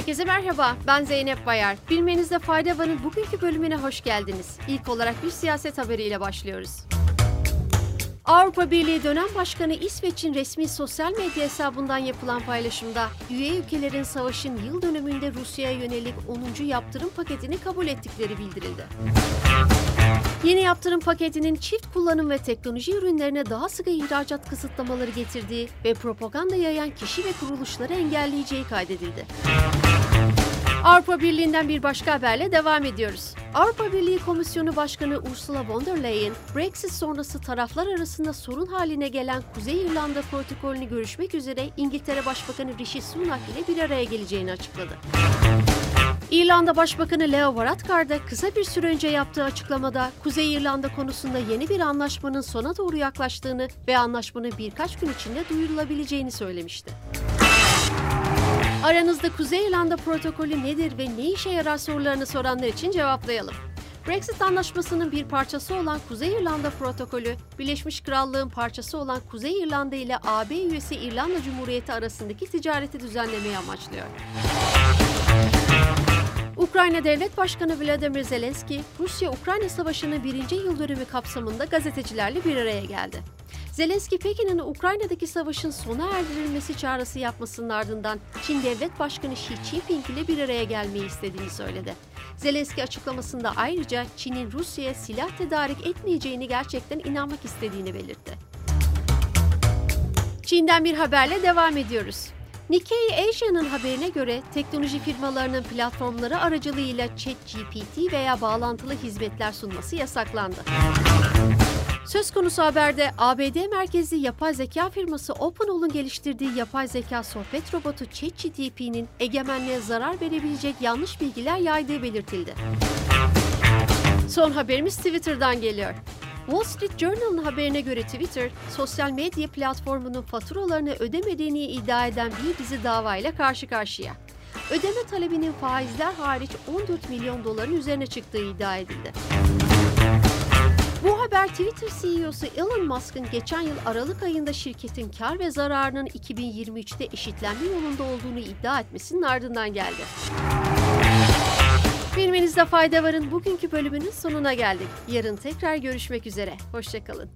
Herkese merhaba, ben Zeynep Bayar. Bilmenizde fayda varın bugünkü bölümüne hoş geldiniz. İlk olarak bir siyaset haberiyle başlıyoruz. Avrupa Birliği dönem başkanı İsveç'in resmi sosyal medya hesabından yapılan paylaşımda üye ülkelerin savaşın yıl dönümünde Rusya'ya yönelik 10. yaptırım paketini kabul ettikleri bildirildi. Yeni yaptırım paketinin çift kullanım ve teknoloji ürünlerine daha sıkı ihracat kısıtlamaları getirdiği ve propaganda yayan kişi ve kuruluşları engelleyeceği kaydedildi. Avrupa Birliği'nden bir başka haberle devam ediyoruz. Avrupa Birliği Komisyonu Başkanı Ursula von der Leyen, Brexit sonrası taraflar arasında sorun haline gelen Kuzey İrlanda protokolünü görüşmek üzere İngiltere Başbakanı Rishi Sunak ile bir araya geleceğini açıkladı. İrlanda Başbakanı Leo Varadkar da kısa bir süre önce yaptığı açıklamada Kuzey İrlanda konusunda yeni bir anlaşmanın sona doğru yaklaştığını ve anlaşmanın birkaç gün içinde duyurulabileceğini söylemişti. Aranızda Kuzey İrlanda protokolü nedir ve ne işe yarar sorularını soranlar için cevaplayalım. Brexit anlaşmasının bir parçası olan Kuzey İrlanda protokolü, Birleşmiş Krallığın parçası olan Kuzey İrlanda ile AB üyesi İrlanda Cumhuriyeti arasındaki ticareti düzenlemeyi amaçlıyor. Ukrayna Devlet Başkanı Vladimir Zelenski, Rusya-Ukrayna Savaşı'nın birinci yıl dönümü kapsamında gazetecilerle bir araya geldi. Zelenski, Pekin'in Ukrayna'daki savaşın sona erdirilmesi çağrısı yapmasının ardından Çin Devlet Başkanı Xi Jinping ile bir araya gelmeyi istediğini söyledi. Zelenski açıklamasında ayrıca Çin'in Rusya'ya silah tedarik etmeyeceğini gerçekten inanmak istediğini belirtti. Çin'den bir haberle devam ediyoruz. Nikkei Asia'nın haberine göre teknoloji firmalarının platformları aracılığıyla ChatGPT veya bağlantılı hizmetler sunması yasaklandı. Söz konusu haberde ABD merkezli yapay zeka firması OpenAI'ın geliştirdiği yapay zeka sohbet robotu ChatGPT'nin egemenliğe zarar verebilecek yanlış bilgiler yaydığı belirtildi. Son haberimiz Twitter'dan geliyor. Wall Street Journal'ın haberine göre Twitter, sosyal medya platformunun faturalarını ödemediğini iddia eden bir dizi davayla karşı karşıya. Ödeme talebinin faizler hariç 14 milyon doların üzerine çıktığı iddia edildi. Twitter CEO'su Elon Musk'ın geçen yıl Aralık ayında şirketin kar ve zararının 2023'te eşitlenme yolunda olduğunu iddia etmesinin ardından geldi. Bilmenizde fayda varın bugünkü bölümünün sonuna geldik. Yarın tekrar görüşmek üzere. Hoşçakalın.